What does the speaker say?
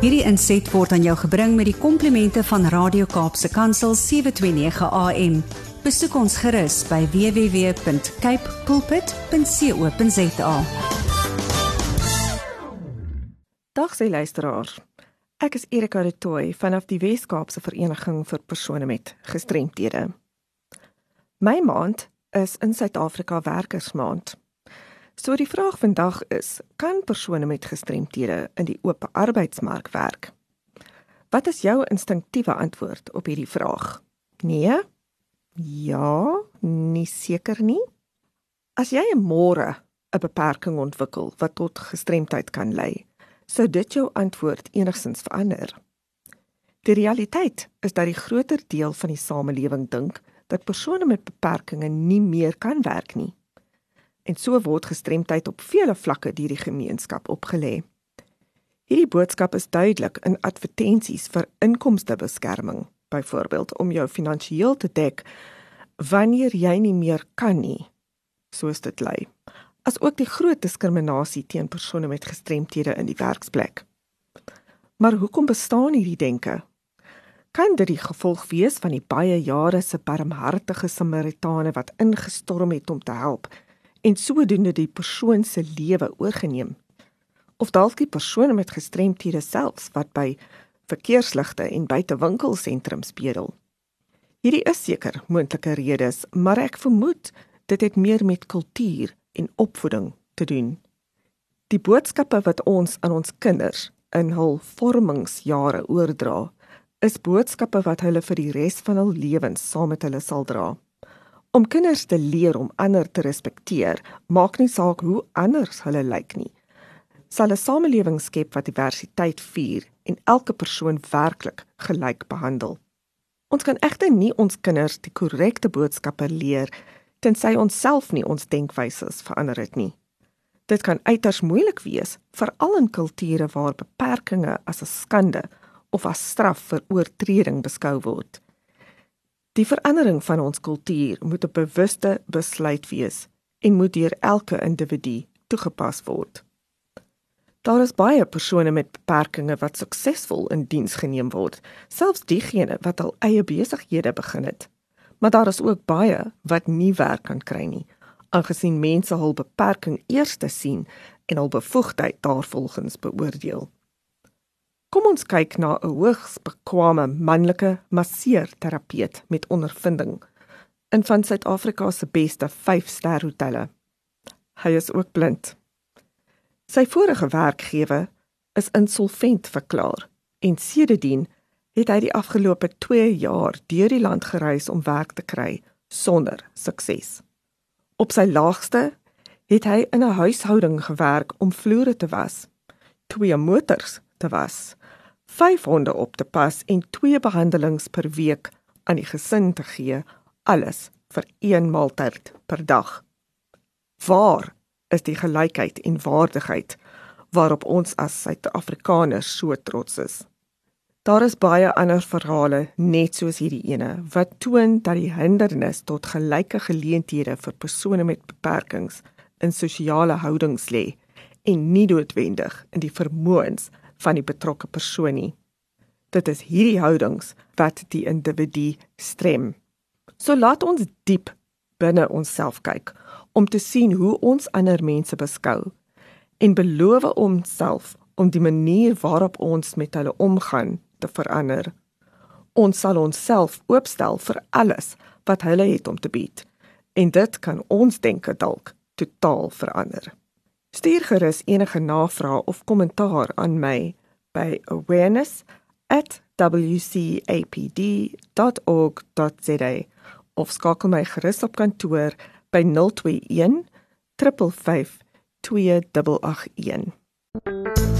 Hierdie inset word aan jou gebring met die komplimente van Radio Kaapse Kansel 729 AM. Besoek ons gerus by www.cape pulpit.co.za. Dag sy luisteraars. Ek is Erika de Tooy vanaf die Wes-Kaapse Vereniging vir persone met gestremthede. My maand is in Suid-Afrika Werkersmaand. So die vraag vandag is: kan persone met gestremthede in die oop arbeidsmark werk? Wat is jou instinktiewe antwoord op hierdie vraag? Nee? Ja, nie seker nie. As jy môre 'n beperking ontwikkel wat tot gestremdheid kan lei, sou dit jou antwoord enigsins verander. Die realiteit is dat die groter deel van die samelewing dink dat persone met beperkings nie meer kan werk nie en so word gestremdheid op vele vlakke deur die gemeenskap opgelê. Hierdie boodskap is duidelik in advertensies vir inkomstebeskerming, byvoorbeeld om jou finansiëel te dek wanneer jy nie meer kan nie, soos dit lei. As ook die groot diskriminasie teen persone met gestremthede in die werksplek. Maar hoekom bestaan hierdie denke? Kan dit die gevolg wees van die baie jare se barmhartige Samaritane wat ingestorm het om te help en sodoende die persoon se lewe oorgeneem. Of dalk die persone met gestremthede selfs wat by verkeersligte en buite winkelsentrums bedel. Hierdie is seker moontlike redes, maar ek vermoed dit het meer met kultuur en opvoeding te doen. Die boodskappe wat ons aan ons kinders in hul vormingsjare oordra, is boodskappe wat hulle vir die res van hul lewens saam met hulle sal dra. Om kinders te leer om ander te respekteer, maak nie saak hoe anders hulle lyk nie. Sal 'n samelewing skep wat diversiteit vier en elke persoon werklik gelyk behandel. Ons kan egter nie ons kinders die korrekte boodskappe leer tensy ons self nie ons denkwyse verander het nie. Dit kan uiters moeilik wees, veral in kulture waar beperkings as 'n skande of as straf vir oortreding beskou word. Die verandering van ons kultuur moet 'n bewuste besluit wees en moet deur elke individu toegepas word. Daar is baie persone met beperkings wat suksesvol in diens geneem word, selfs diegene wat al eie besighede begin het. Maar daar is ook baie wat nie werk kan kry nie, aangesien mense hul beperking eers te sien en hul bevoegdheid daarvolgens beoordeel. Kom ons kyk na 'n hoogs bekwame manlike masseerterapeut met ondervinding in van Suid-Afrika se beste 5-ster hotelle. Hy is ook blind. Sy vorige werkgewer is insolvent verklaar en sedertdien het hy die afgelope 2 jaar deur die land gereis om werk te kry sonder sukses. Op sy laagste het hy in 'n huishouding gewerk om vloere te was, twee motors te was 5 honde op te pas en 2 behandelings per week aan die gesin te gee, alles vir een maaltyd per dag. Waar is die gelykheid en waardigheid waarop ons as Suid-Afrikaners so trots is? Daar is baie ander verhale net soos hierdie ene wat toon dat die hindernis tot gelyke geleenthede vir persone met beperkings in sosiale houdings lê en nie noodwendig in die vermoëns van die betrokke persoon nie. Dit is hierdie houdings wat die individu strem. So laat ons diep binne onsself kyk om te sien hoe ons ander mense beskou en beloof onsself om die manier waarop ons met hulle omgaan te verander. Ons sal onsself oopstel vir alles wat hulle het om te bied en dit kan ons denke dalk totaal verander. Stuur gerus enige navrae of kommentaar aan my by awareness@wcapd.org.za of skakel my gerus op kantoor by 021 355 2881.